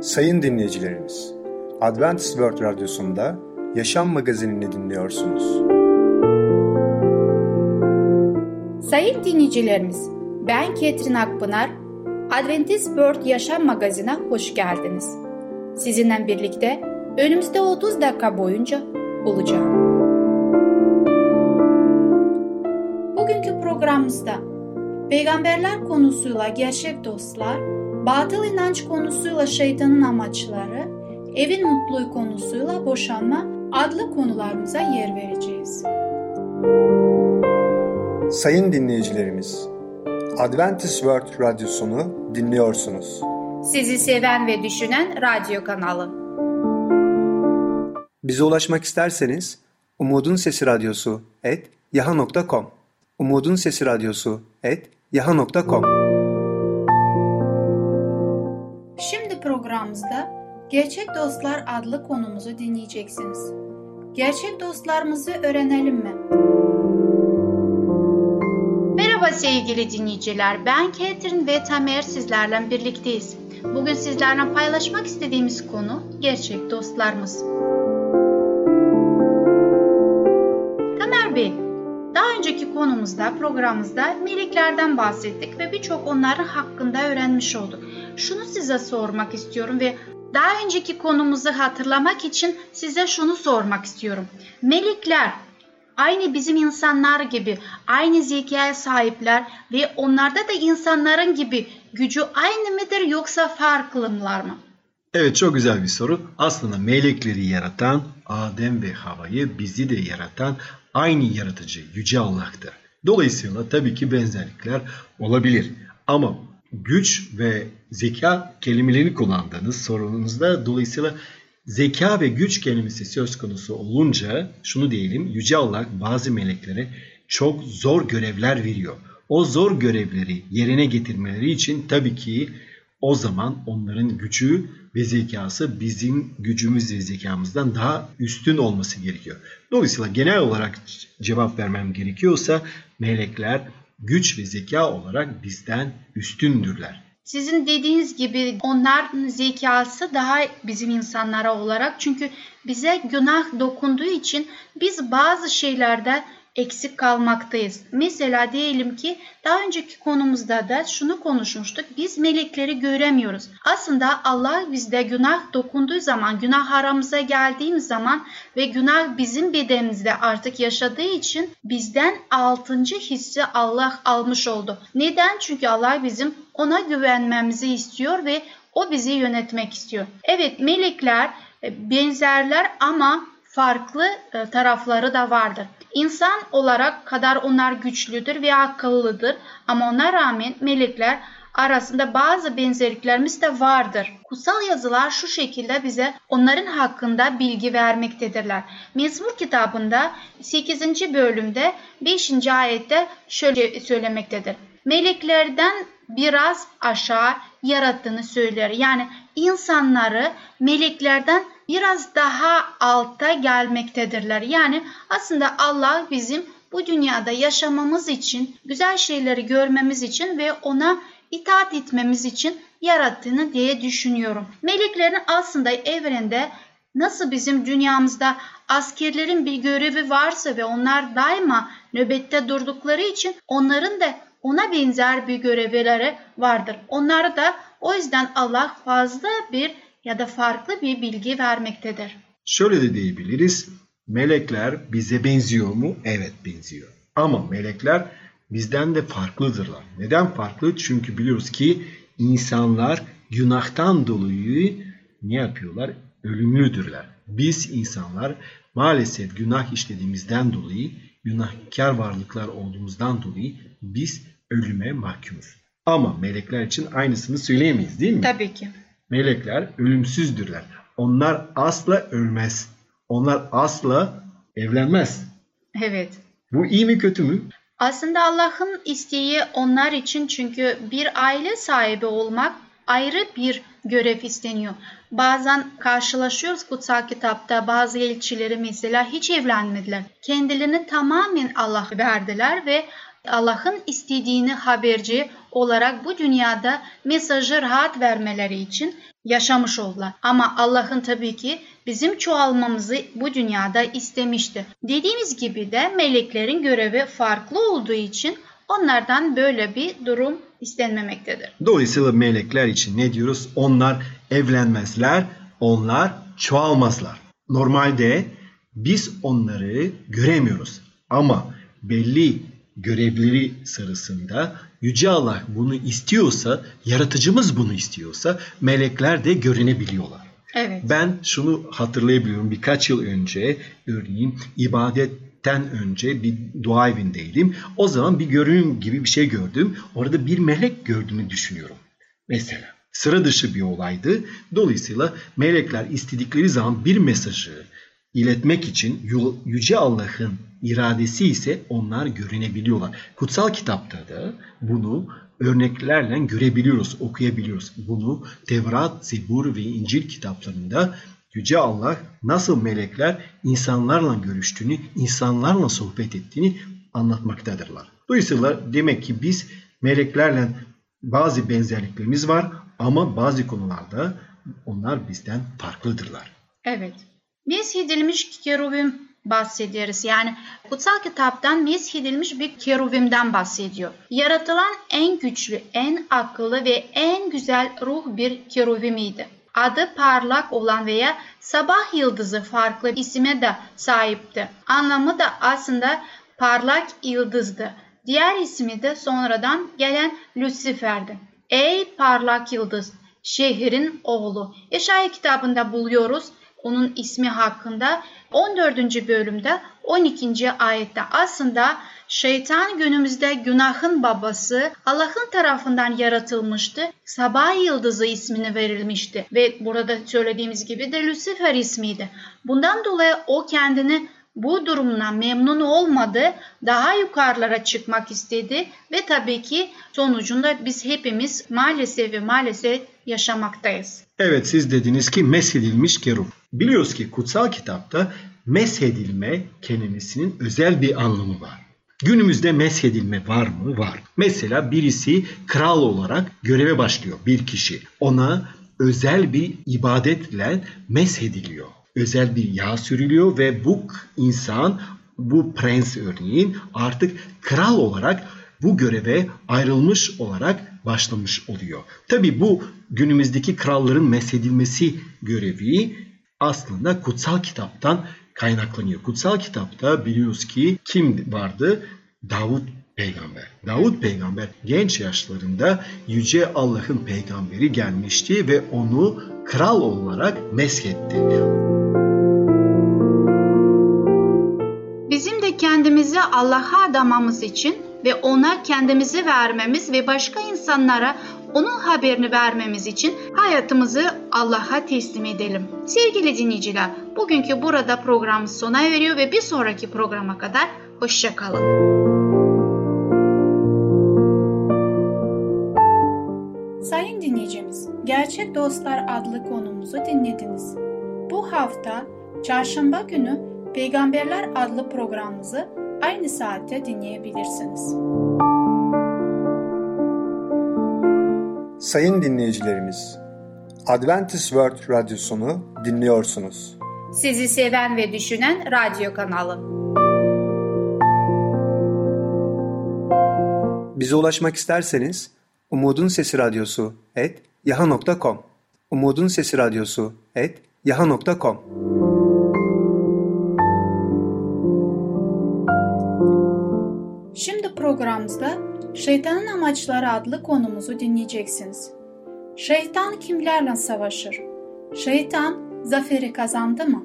Sayın dinleyicilerimiz, Adventist World Radyosu'nda Yaşam Magazinini dinliyorsunuz. Sayın dinleyicilerimiz, ben Ketrin Akpınar, Adventist World Yaşam Magazinine hoş geldiniz. Sizinle birlikte önümüzde 30 dakika boyunca olacağım. Bugünkü programımızda peygamberler konusuyla gerçek dostlar, batıl inanç konusuyla şeytanın amaçları, evin mutluluğu konusuyla boşanma adlı konularımıza yer vereceğiz. Sayın dinleyicilerimiz, Adventist World Radyosunu dinliyorsunuz. Sizi seven ve düşünen radyo kanalı. Bize ulaşmak isterseniz Umutun Sesi Radyosu et yaha.com Umutun Sesi Radyosu et yaha.com programımızda Gerçek Dostlar adlı konumuzu dinleyeceksiniz. Gerçek dostlarımızı öğrenelim mi? Merhaba sevgili dinleyiciler. Ben Ketrin ve Tamer sizlerle birlikteyiz. Bugün sizlerle paylaşmak istediğimiz konu gerçek dostlarımız. Tamer önceki konumuzda, programımızda meleklerden bahsettik ve birçok onların hakkında öğrenmiş olduk şunu size sormak istiyorum ve daha önceki konumuzu hatırlamak için size şunu sormak istiyorum. Melekler aynı bizim insanlar gibi aynı zekaya sahipler ve onlarda da insanların gibi gücü aynı mıdır yoksa farklılar mı? Evet çok güzel bir soru. Aslında melekleri yaratan Adem ve Hava'yı bizi de yaratan aynı yaratıcı Yüce Allah'tır. Dolayısıyla tabii ki benzerlikler olabilir. Ama güç ve zeka kelimelerini kullandığınız sorununuzda dolayısıyla zeka ve güç kelimesi söz konusu olunca şunu diyelim Yüce Allah bazı meleklere çok zor görevler veriyor. O zor görevleri yerine getirmeleri için tabii ki o zaman onların gücü ve zekası bizim gücümüz ve zekamızdan daha üstün olması gerekiyor. Dolayısıyla genel olarak cevap vermem gerekiyorsa melekler güç ve zeka olarak bizden üstündürler. Sizin dediğiniz gibi onların zekası daha bizim insanlara olarak çünkü bize günah dokunduğu için biz bazı şeylerde eksik kalmaktayız. Mesela diyelim ki daha önceki konumuzda da şunu konuşmuştuk. Biz melekleri göremiyoruz. Aslında Allah bizde günah dokunduğu zaman, günah aramıza geldiğimiz zaman ve günah bizim bedenimizde artık yaşadığı için bizden altıncı hissi Allah almış oldu. Neden? Çünkü Allah bizim ona güvenmemizi istiyor ve o bizi yönetmek istiyor. Evet melekler e, benzerler ama farklı e, tarafları da vardır. İnsan olarak kadar onlar güçlüdür ve akıllıdır ama ona rağmen melekler arasında bazı benzerliklerimiz de vardır. Kutsal yazılar şu şekilde bize onların hakkında bilgi vermektedirler. Mezmur kitabında 8. bölümde 5. ayette şöyle söylemektedir. Meleklerden biraz aşağı yarattığını söyler. Yani insanları meleklerden biraz daha alta gelmektedirler. Yani aslında Allah bizim bu dünyada yaşamamız için, güzel şeyleri görmemiz için ve ona itaat etmemiz için yarattığını diye düşünüyorum. Meleklerin aslında evrende nasıl bizim dünyamızda askerlerin bir görevi varsa ve onlar daima nöbette durdukları için onların da ona benzer bir görevleri vardır. Onları da o yüzden Allah fazla bir ya da farklı bir bilgi vermektedir. Şöyle de diyebiliriz. Melekler bize benziyor mu? Evet benziyor. Ama melekler bizden de farklıdırlar. Neden farklı? Çünkü biliyoruz ki insanlar günahtan dolayı ne yapıyorlar? Ölümlüdürler. Biz insanlar maalesef günah işlediğimizden dolayı, günahkar varlıklar olduğumuzdan dolayı biz ölüme mahkumuz. Ama melekler için aynısını söyleyemeyiz değil mi? Tabii ki. Melekler ölümsüzdürler. Onlar asla ölmez. Onlar asla evlenmez. Evet. Bu iyi mi kötü mü? Aslında Allah'ın isteği onlar için çünkü bir aile sahibi olmak ayrı bir görev isteniyor. Bazen karşılaşıyoruz kutsal kitapta bazı elçileri mesela hiç evlenmediler. Kendilerini tamamen Allah verdiler ve Allah'ın istediğini haberci olarak bu dünyada mesajı rahat vermeleri için yaşamış oldular. Ama Allah'ın tabii ki bizim çoğalmamızı bu dünyada istemişti. Dediğimiz gibi de meleklerin görevi farklı olduğu için onlardan böyle bir durum istenmemektedir. Dolayısıyla melekler için ne diyoruz? Onlar evlenmezler, onlar çoğalmazlar. Normalde biz onları göremiyoruz ama belli görevleri sırasında Yüce Allah bunu istiyorsa, yaratıcımız bunu istiyorsa melekler de görünebiliyorlar. Evet. Ben şunu hatırlayabiliyorum birkaç yıl önce örneğin ibadetten önce bir dua evindeydim. O zaman bir görünüm gibi bir şey gördüm. Orada bir melek gördüğünü düşünüyorum. Mesela sıra dışı bir olaydı. Dolayısıyla melekler istedikleri zaman bir mesajı iletmek için Yüce Allah'ın iradesi ise onlar görünebiliyorlar. Kutsal kitapta da bunu örneklerle görebiliyoruz, okuyabiliyoruz. Bunu Tevrat, Zebur ve İncil kitaplarında Yüce Allah nasıl melekler insanlarla görüştüğünü, insanlarla sohbet ettiğini anlatmaktadırlar. Dolayısıyla demek ki biz meleklerle bazı benzerliklerimiz var ama bazı konularda onlar bizden farklıdırlar. Evet. Meshedilmiş kerubim bahsediyoruz. Yani kutsal kitaptan meshedilmiş bir kerubimden bahsediyor. Yaratılan en güçlü, en akıllı ve en güzel ruh bir kerubimiydi. Adı parlak olan veya sabah yıldızı farklı isime de sahipti. Anlamı da aslında parlak yıldızdı. Diğer ismi de sonradan gelen Lucifer'di. Ey parlak yıldız, şehrin oğlu. Eşaya kitabında buluyoruz onun ismi hakkında 14. bölümde 12. ayette aslında şeytan günümüzde günahın babası Allah'ın tarafından yaratılmıştı. Sabah yıldızı ismini verilmişti ve burada söylediğimiz gibi de Lucifer ismiydi. Bundan dolayı o kendini bu durumdan memnun olmadı, daha yukarılara çıkmak istedi ve tabii ki sonucunda biz hepimiz maalesef ve maalesef yaşamaktayız. Evet siz dediniz ki meshedilmiş kerub. Biliyoruz ki kutsal kitapta meshedilme kelimesinin özel bir anlamı var. Günümüzde meshedilme var mı? Var. Mesela birisi kral olarak göreve başlıyor bir kişi. Ona özel bir ibadetle meshediliyor. Özel bir yağ sürülüyor ve bu insan, bu prens örneğin artık kral olarak bu göreve ayrılmış olarak başlamış oluyor. Tabi bu günümüzdeki kralların meshedilmesi görevi aslında kutsal kitaptan kaynaklanıyor. Kutsal kitapta biliyoruz ki kim vardı? Davut peygamber. Davut peygamber genç yaşlarında Yüce Allah'ın peygamberi gelmişti ve onu kral olarak meshetti. Bizim de kendimizi Allah'a adamamız için ve ona kendimizi vermemiz ve başka insanlara onun haberini vermemiz için hayatımızı Allah'a teslim edelim. Sevgili dinleyiciler, bugünkü burada programımız sona eriyor ve bir sonraki programa kadar hoşçakalın. Sayın dinleyicimiz, Gerçek Dostlar adlı konumuzu dinlediniz. Bu hafta çarşamba günü Peygamberler adlı programımızı aynı saatte dinleyebilirsiniz. Sayın dinleyicilerimiz, Adventist World Radyosunu dinliyorsunuz. Sizi seven ve düşünen radyo kanalı. Bize ulaşmak isterseniz Umutun Sesi Radyosu et yaha.com Umutun Sesi Radyosu et yaha.com Şimdi programımızda Şeytanın Amaçları adlı konumuzu dinleyeceksiniz. Şeytan kimlerle savaşır? Şeytan zaferi kazandı mı?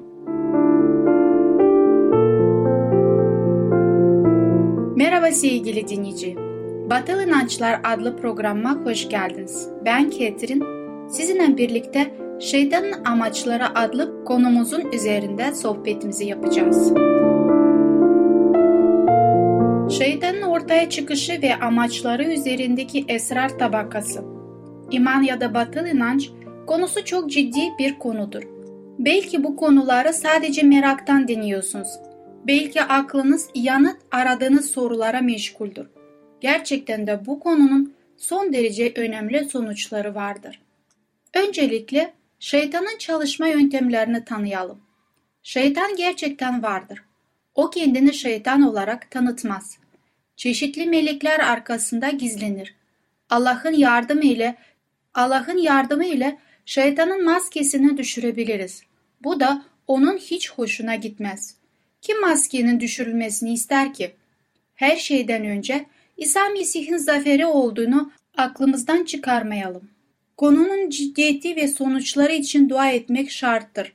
Merhaba sevgili dinleyici. Batıl İnançlar adlı programa hoş geldiniz. Ben Ketrin. Sizinle birlikte Şeytanın Amaçları adlı konumuzun üzerinde sohbetimizi yapacağız. Şeytanın ortaya çıkışı ve amaçları üzerindeki esrar tabakası. İman ya da batıl inanç konusu çok ciddi bir konudur. Belki bu konuları sadece meraktan dinliyorsunuz. Belki aklınız yanıt aradığınız sorulara meşguldür. Gerçekten de bu konunun son derece önemli sonuçları vardır. Öncelikle şeytanın çalışma yöntemlerini tanıyalım. Şeytan gerçekten vardır. O kendini şeytan olarak tanıtmaz. Çeşitli melekler arkasında gizlenir. Allah'ın yardımı ile Allah'ın yardımı ile şeytanın maskesini düşürebiliriz. Bu da onun hiç hoşuna gitmez. Kim maskenin düşürülmesini ister ki? Her şeyden önce İsa Mesih'in zaferi olduğunu aklımızdan çıkarmayalım. Konunun ciddiyeti ve sonuçları için dua etmek şarttır.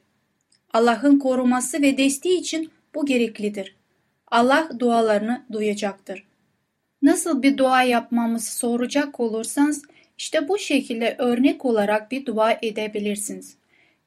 Allah'ın koruması ve desteği için bu gereklidir. Allah dualarını duyacaktır. Nasıl bir dua yapmamızı soracak olursanız işte bu şekilde örnek olarak bir dua edebilirsiniz.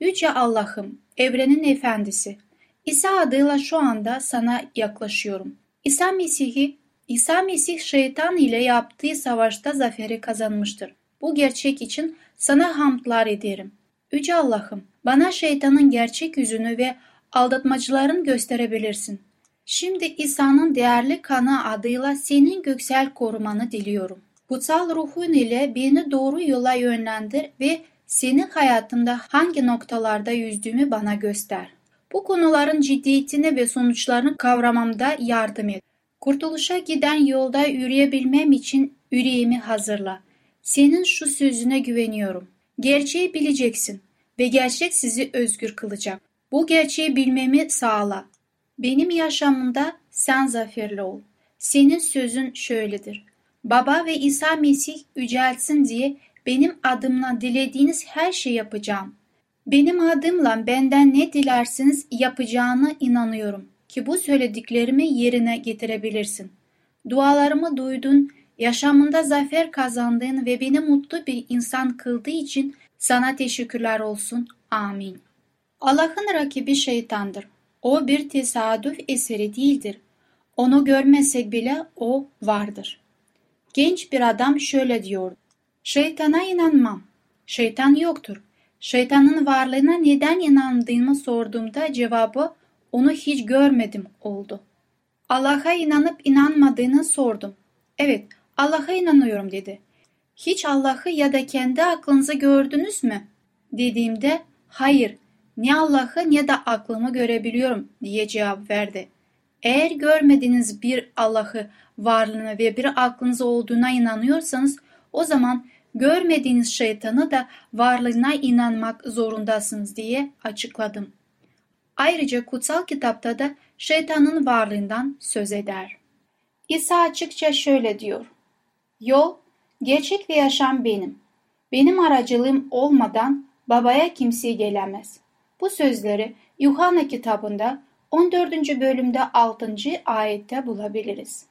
Yüce Allah'ım, evrenin efendisi, İsa adıyla şu anda sana yaklaşıyorum. İsa Mesih'i, İsa Mesih şeytan ile yaptığı savaşta zaferi kazanmıştır. Bu gerçek için sana hamdlar ederim. Yüce Allah'ım, bana şeytanın gerçek yüzünü ve aldatmacıların gösterebilirsin. Şimdi İsa'nın değerli kanı adıyla senin göksel korumanı diliyorum. Kutsal ruhun ile beni doğru yola yönlendir ve senin hayatımda hangi noktalarda yüzdüğümü bana göster. Bu konuların ciddiyetini ve sonuçlarını kavramamda yardım et. Kurtuluşa giden yolda yürüyebilmem için yüreğimi hazırla. Senin şu sözüne güveniyorum. Gerçeği bileceksin ve gerçek sizi özgür kılacak. Bu gerçeği bilmemi sağla. Benim yaşamımda sen zaferli ol. Senin sözün şöyledir. Baba ve İsa Mesih yücelsin diye benim adımla dilediğiniz her şeyi yapacağım. Benim adımla benden ne dilersiniz yapacağına inanıyorum ki bu söylediklerimi yerine getirebilirsin. Dualarımı duydun, yaşamında zafer kazandığın ve beni mutlu bir insan kıldığı için sana teşekkürler olsun. Amin. Allah'ın rakibi şeytandır. O bir tesadüf eseri değildir. Onu görmesek bile o vardır. Genç bir adam şöyle diyordu. Şeytana inanmam. Şeytan yoktur. Şeytanın varlığına neden inandığımı sorduğumda cevabı onu hiç görmedim oldu. Allah'a inanıp inanmadığını sordum. Evet, Allah'a inanıyorum dedi. Hiç Allah'ı ya da kendi aklınızı gördünüz mü? Dediğimde hayır, ne Allah'ı ne de aklımı görebiliyorum diye cevap verdi. Eğer görmediğiniz bir Allah'ı varlığına ve bir aklınız olduğuna inanıyorsanız o zaman görmediğiniz şeytanı da varlığına inanmak zorundasınız diye açıkladım. Ayrıca kutsal kitapta da şeytanın varlığından söz eder. İsa açıkça şöyle diyor. Yol, gerçek ve yaşam benim. Benim aracılığım olmadan babaya kimse gelemez. Bu sözleri Yuhanna kitabında 14. bölümde 6. ayette bulabiliriz.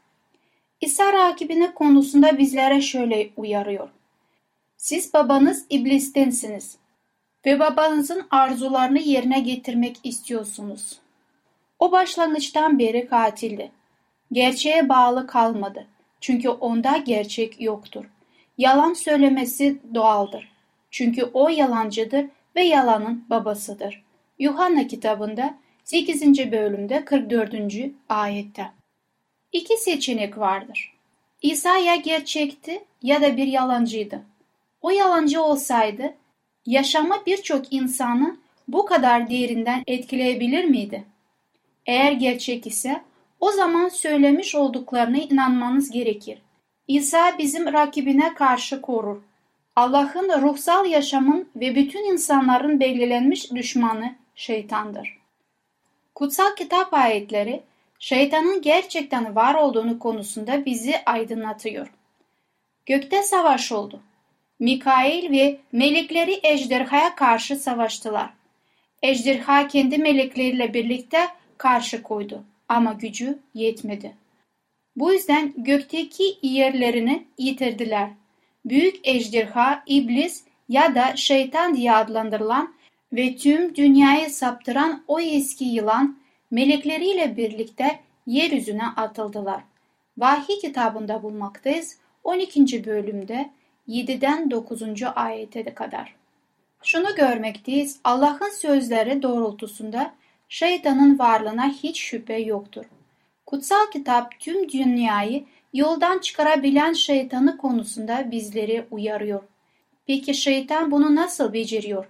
İsa rakibine konusunda bizlere şöyle uyarıyor. Siz babanız iblistensiniz ve babanızın arzularını yerine getirmek istiyorsunuz. O başlangıçtan beri katildi. Gerçeğe bağlı kalmadı. Çünkü onda gerçek yoktur. Yalan söylemesi doğaldır. Çünkü o yalancıdır ve yalanın babasıdır. Yuhanna kitabında 8. bölümde 44. ayette. İki seçenek vardır. İsa ya gerçekti ya da bir yalancıydı. O yalancı olsaydı yaşama birçok insanı bu kadar derinden etkileyebilir miydi? Eğer gerçek ise o zaman söylemiş olduklarına inanmanız gerekir. İsa bizim rakibine karşı korur. Allah'ın ruhsal yaşamın ve bütün insanların belirlenmiş düşmanı şeytandır. Kutsal kitap ayetleri şeytanın gerçekten var olduğunu konusunda bizi aydınlatıyor. Gökte savaş oldu. Mikail ve melekleri ejderhaya karşı savaştılar. Ejderha kendi melekleriyle birlikte karşı koydu ama gücü yetmedi. Bu yüzden gökteki yerlerini yitirdiler. Büyük ejderha, iblis ya da şeytan diye adlandırılan ve tüm dünyayı saptıran o eski yılan melekleriyle birlikte yeryüzüne atıldılar. Vahiy kitabında bulmaktayız 12. bölümde 7'den 9. ayete kadar. Şunu görmekteyiz, Allah'ın sözleri doğrultusunda şeytanın varlığına hiç şüphe yoktur. Kutsal kitap tüm dünyayı yoldan çıkarabilen şeytanı konusunda bizleri uyarıyor. Peki şeytan bunu nasıl beceriyor?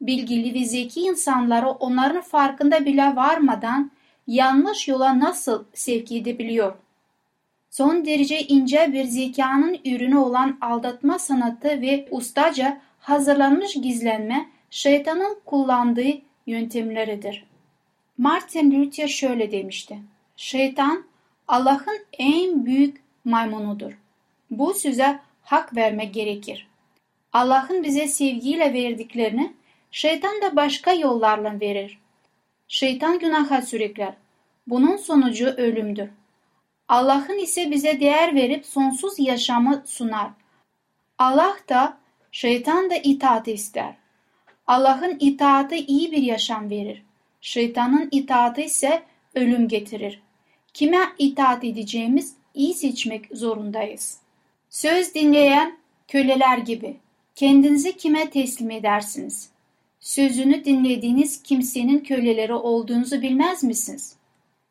Bilgili ve zeki insanları onların farkında bile varmadan yanlış yola nasıl sevk edebiliyor? Son derece ince bir zekanın ürünü olan aldatma sanatı ve ustaca hazırlanmış gizlenme şeytanın kullandığı yöntemleridir. Martin Luther şöyle demişti. Şeytan Allah'ın en büyük maymunudur. Bu söze hak vermek gerekir. Allah'ın bize sevgiyle verdiklerini şeytan da başka yollarla verir. Şeytan günaha sürükler. Bunun sonucu ölümdür. Allah'ın ise bize değer verip sonsuz yaşamı sunar. Allah da şeytan da itaat ister. Allah'ın itaati iyi bir yaşam verir. Şeytanın itaati ise ölüm getirir. Kime itaat edeceğimiz iyi seçmek zorundayız. Söz dinleyen köleler gibi. Kendinizi kime teslim edersiniz? Sözünü dinlediğiniz kimsenin köleleri olduğunuzu bilmez misiniz?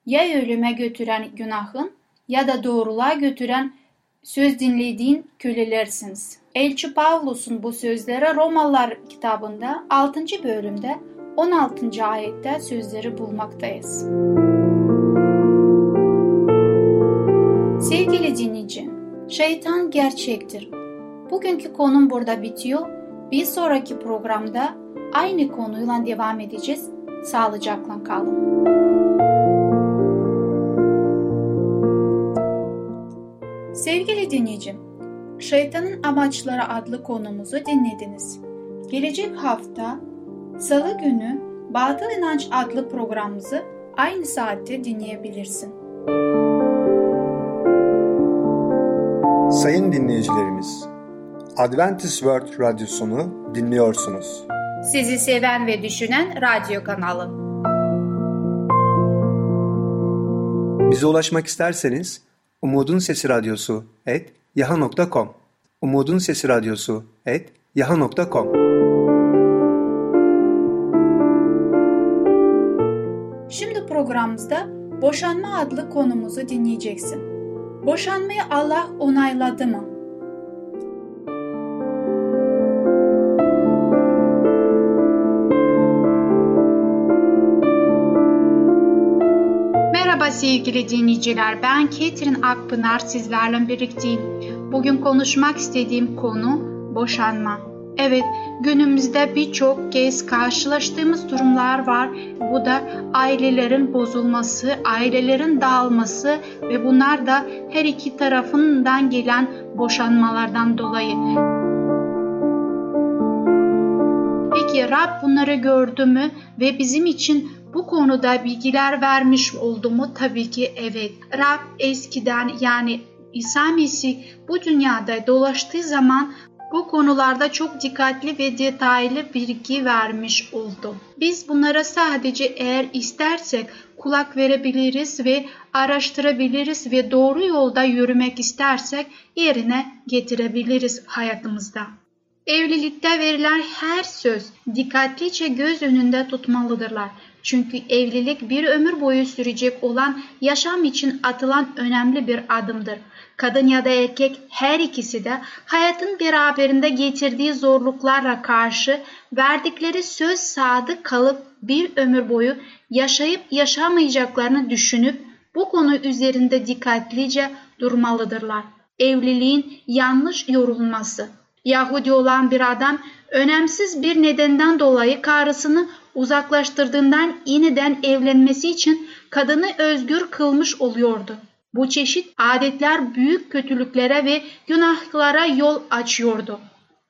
Ya ölüme götüren günahın ya da doğruluğa götüren söz dinlediğin kölelersiniz. Elçi Pavlus'un bu sözleri Romalılar kitabında 6. bölümde 16. ayette sözleri bulmaktayız. Sevgili dinleyici, şeytan gerçektir. Bugünkü konum burada bitiyor. Bir sonraki programda aynı konuyla devam edeceğiz. Sağlıcakla kalın. Sevgili dinleyicim, Şeytanın Amaçları adlı konumuzu dinlediniz. Gelecek hafta Salı günü Batıl İnanç adlı programımızı aynı saatte dinleyebilirsin. Sayın dinleyicilerimiz, Adventist World Radyosunu dinliyorsunuz. Sizi seven ve düşünen radyo kanalı. Bize ulaşmak isterseniz Umutun Sesi Radyosu et yaha.com Umutun Sesi Radyosu et yaha.com Şimdi programımızda Boşanma adlı konumuzu dinleyeceksin. Boşanmayı Allah onayladı mı? Merhaba sevgili dinleyiciler. Ben Ketrin Akpınar sizlerle birlikteyim. Bugün konuşmak istediğim konu boşanma. Evet, günümüzde birçok kez karşılaştığımız durumlar var. Bu da ailelerin bozulması, ailelerin dağılması ve bunlar da her iki tarafından gelen boşanmalardan dolayı. Peki Rab bunları gördü mü ve bizim için bu konuda bilgiler vermiş oldu? Tabii ki evet. Rab eskiden yani İsa Mesih bu dünyada dolaştığı zaman bu konularda çok dikkatli ve detaylı bilgi vermiş oldu. Biz bunlara sadece eğer istersek kulak verebiliriz ve araştırabiliriz ve doğru yolda yürümek istersek yerine getirebiliriz hayatımızda. Evlilikte verilen her söz dikkatlice göz önünde tutmalıdırlar. Çünkü evlilik bir ömür boyu sürecek olan yaşam için atılan önemli bir adımdır. Kadın ya da erkek her ikisi de hayatın beraberinde getirdiği zorluklarla karşı verdikleri söz sadık kalıp bir ömür boyu yaşayıp yaşamayacaklarını düşünüp bu konu üzerinde dikkatlice durmalıdırlar. Evliliğin yanlış yorulması. Yahudi olan bir adam önemsiz bir nedenden dolayı karısını uzaklaştırdığından yeniden evlenmesi için kadını özgür kılmış oluyordu. Bu çeşit adetler büyük kötülüklere ve günahlara yol açıyordu.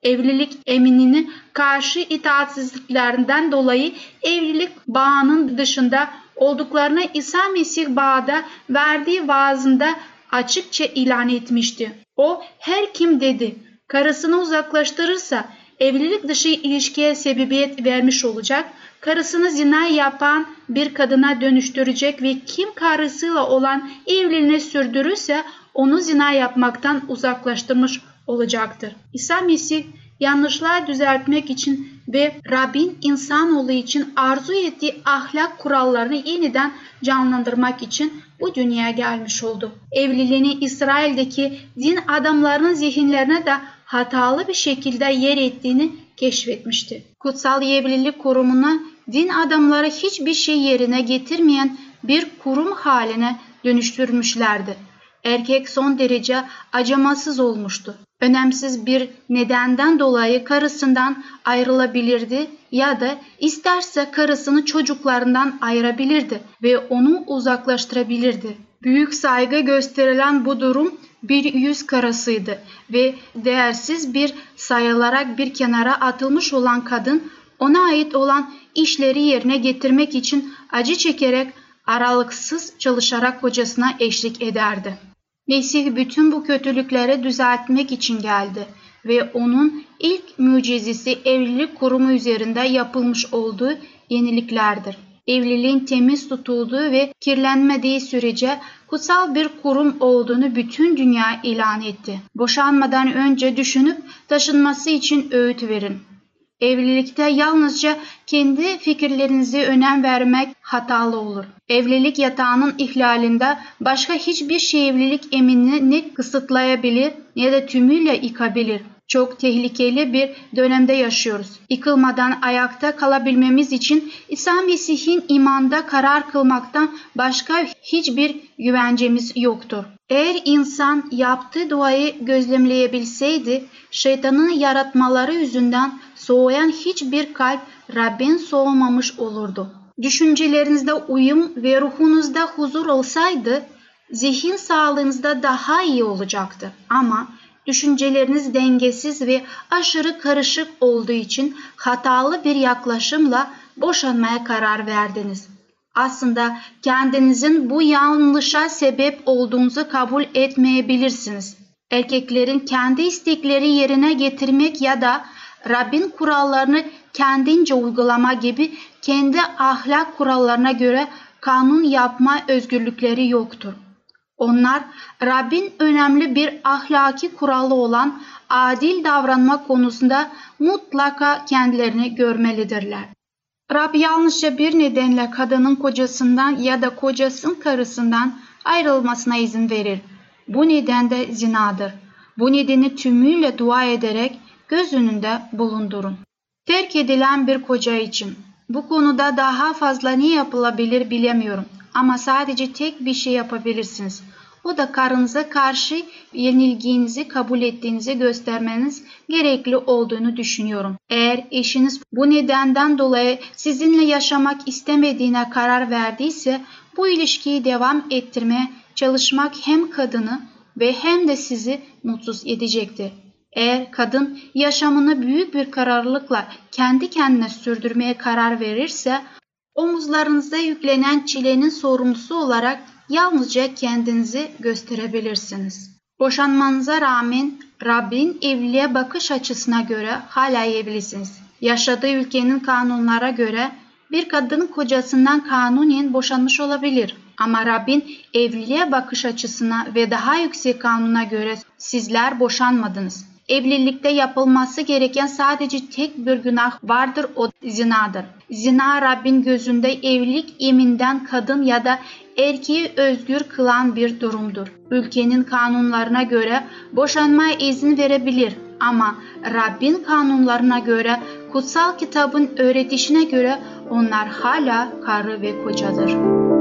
Evlilik eminini karşı itaatsizliklerinden dolayı evlilik bağının dışında olduklarını İsa Mesih bağda verdiği vaazında açıkça ilan etmişti. O her kim dedi karısını uzaklaştırırsa evlilik dışı ilişkiye sebebiyet vermiş olacak, karısını zina yapan bir kadına dönüştürecek ve kim karısıyla olan evliliğini sürdürürse onu zina yapmaktan uzaklaştırmış olacaktır. İsa Mesih yanlışlar düzeltmek için ve Rabbin insanoğlu için arzu ettiği ahlak kurallarını yeniden canlandırmak için bu dünyaya gelmiş oldu. Evliliğini İsrail'deki din adamlarının zihinlerine de hatalı bir şekilde yer ettiğini keşfetmişti. Kutsal Evlilik Kurumu'na din adamları hiçbir şey yerine getirmeyen bir kurum haline dönüştürmüşlerdi. Erkek son derece acımasız olmuştu. Önemsiz bir nedenden dolayı karısından ayrılabilirdi ya da isterse karısını çocuklarından ayırabilirdi ve onu uzaklaştırabilirdi. Büyük saygı gösterilen bu durum bir yüz karasıydı ve değersiz bir sayılarak bir kenara atılmış olan kadın ona ait olan işleri yerine getirmek için acı çekerek aralıksız çalışarak kocasına eşlik ederdi. Mesih bütün bu kötülükleri düzeltmek için geldi ve onun ilk mucizesi evlilik kurumu üzerinde yapılmış olduğu yeniliklerdir. Evliliğin temiz tutulduğu ve kirlenmediği sürece kutsal bir kurum olduğunu bütün dünya ilan etti. Boşanmadan önce düşünüp taşınması için öğüt verin. Evlilikte yalnızca kendi fikirlerinize önem vermek hatalı olur. Evlilik yatağının ihlalinde başka hiçbir şey evlilik eminini kısıtlayabilir ne de tümüyle yıkabilir. Çok tehlikeli bir dönemde yaşıyoruz. Yıkılmadan ayakta kalabilmemiz için İsa Mesih'in imanda karar kılmaktan başka hiçbir güvencemiz yoktur. Eğer insan yaptığı duayı gözlemleyebilseydi, şeytanın yaratmaları yüzünden soğuyan hiçbir kalp Rabbin soğumamış olurdu. Düşüncelerinizde uyum ve ruhunuzda huzur olsaydı, zihin sağlığınızda daha iyi olacaktı. Ama düşünceleriniz dengesiz ve aşırı karışık olduğu için hatalı bir yaklaşımla boşanmaya karar verdiniz. Aslında kendinizin bu yanlışa sebep olduğunuzu kabul etmeyebilirsiniz. Erkeklerin kendi istekleri yerine getirmek ya da Rabbin kurallarını kendince uygulama gibi kendi ahlak kurallarına göre kanun yapma özgürlükleri yoktur. Onlar Rabbin önemli bir ahlaki kuralı olan adil davranma konusunda mutlaka kendilerini görmelidirler. Rab yalnızca bir nedenle kadının kocasından ya da kocasının karısından ayrılmasına izin verir. Bu neden de zinadır. Bu nedeni tümüyle dua ederek göz önünde bulundurun. Terk edilen bir koca için bu konuda daha fazla ne yapılabilir bilemiyorum ama sadece tek bir şey yapabilirsiniz. O da karınıza karşı yenilginizi kabul ettiğinizi göstermeniz gerekli olduğunu düşünüyorum. Eğer eşiniz bu nedenden dolayı sizinle yaşamak istemediğine karar verdiyse bu ilişkiyi devam ettirmeye çalışmak hem kadını ve hem de sizi mutsuz edecektir. Eğer kadın yaşamını büyük bir kararlılıkla kendi kendine sürdürmeye karar verirse, omuzlarınıza yüklenen çilenin sorumlusu olarak yalnızca kendinizi gösterebilirsiniz. Boşanmanıza rağmen Rabbin evliliğe bakış açısına göre hala evlisiniz. Yaşadığı ülkenin kanunlara göre bir kadın kocasından kanunen boşanmış olabilir. Ama Rabbin evliliğe bakış açısına ve daha yüksek kanuna göre sizler boşanmadınız. Evlilikte yapılması gereken sadece tek bir günah vardır o zinadır. Zina Rabbin gözünde evlilik iminden kadın ya da erkeği özgür kılan bir durumdur. Ülkenin kanunlarına göre boşanmaya izin verebilir ama Rabbin kanunlarına göre kutsal kitabın öğretişine göre onlar hala karı ve kocadır.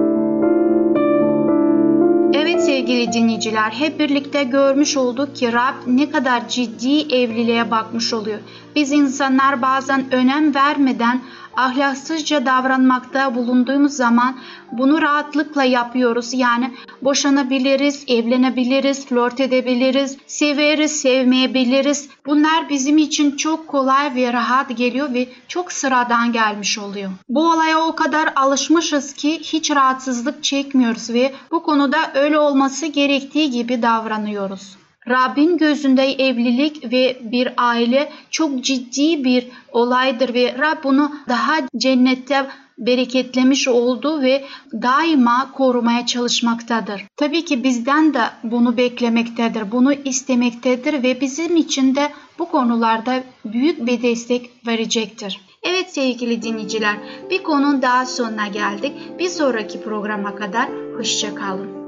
Sevgili dinleyiciler hep birlikte görmüş olduk ki Rab ne kadar ciddi evliliğe bakmış oluyor. Biz insanlar bazen önem vermeden ahlaksızca davranmakta bulunduğumuz zaman bunu rahatlıkla yapıyoruz. Yani boşanabiliriz, evlenebiliriz, flört edebiliriz, severiz, sevmeyebiliriz. Bunlar bizim için çok kolay ve rahat geliyor ve çok sıradan gelmiş oluyor. Bu olaya o kadar alışmışız ki hiç rahatsızlık çekmiyoruz ve bu konuda öyle olması gerektiği gibi davranıyoruz. Rabbin gözünde evlilik ve bir aile çok ciddi bir olaydır ve Rab bunu daha cennette bereketlemiş olduğu ve daima korumaya çalışmaktadır. Tabii ki bizden de bunu beklemektedir, bunu istemektedir ve bizim için de bu konularda büyük bir destek verecektir. Evet sevgili dinleyiciler, bir konunun daha sonuna geldik. Bir sonraki programa kadar hoşçakalın.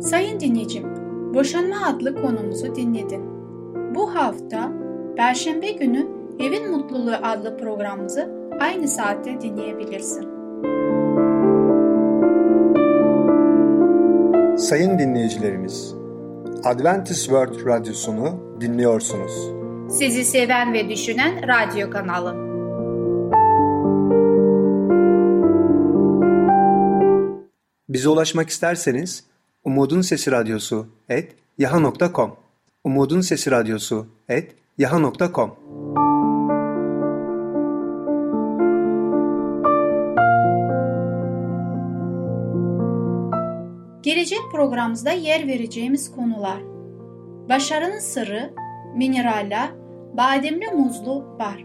Sayın dinleyicim, Boşanma adlı konumuzu dinledin. Bu hafta Perşembe günü Evin Mutluluğu adlı programımızı aynı saatte dinleyebilirsin. Sayın dinleyicilerimiz, Adventist World Radyosunu dinliyorsunuz. Sizi seven ve düşünen radyo kanalı. Bize ulaşmak isterseniz Umutun Sesi Radyosu et yaha.com Umutun Sesi Radyosu et yaha.com Gelecek programımızda yer vereceğimiz konular. Başarının sırrı, mineraller, bademli muzlu bar.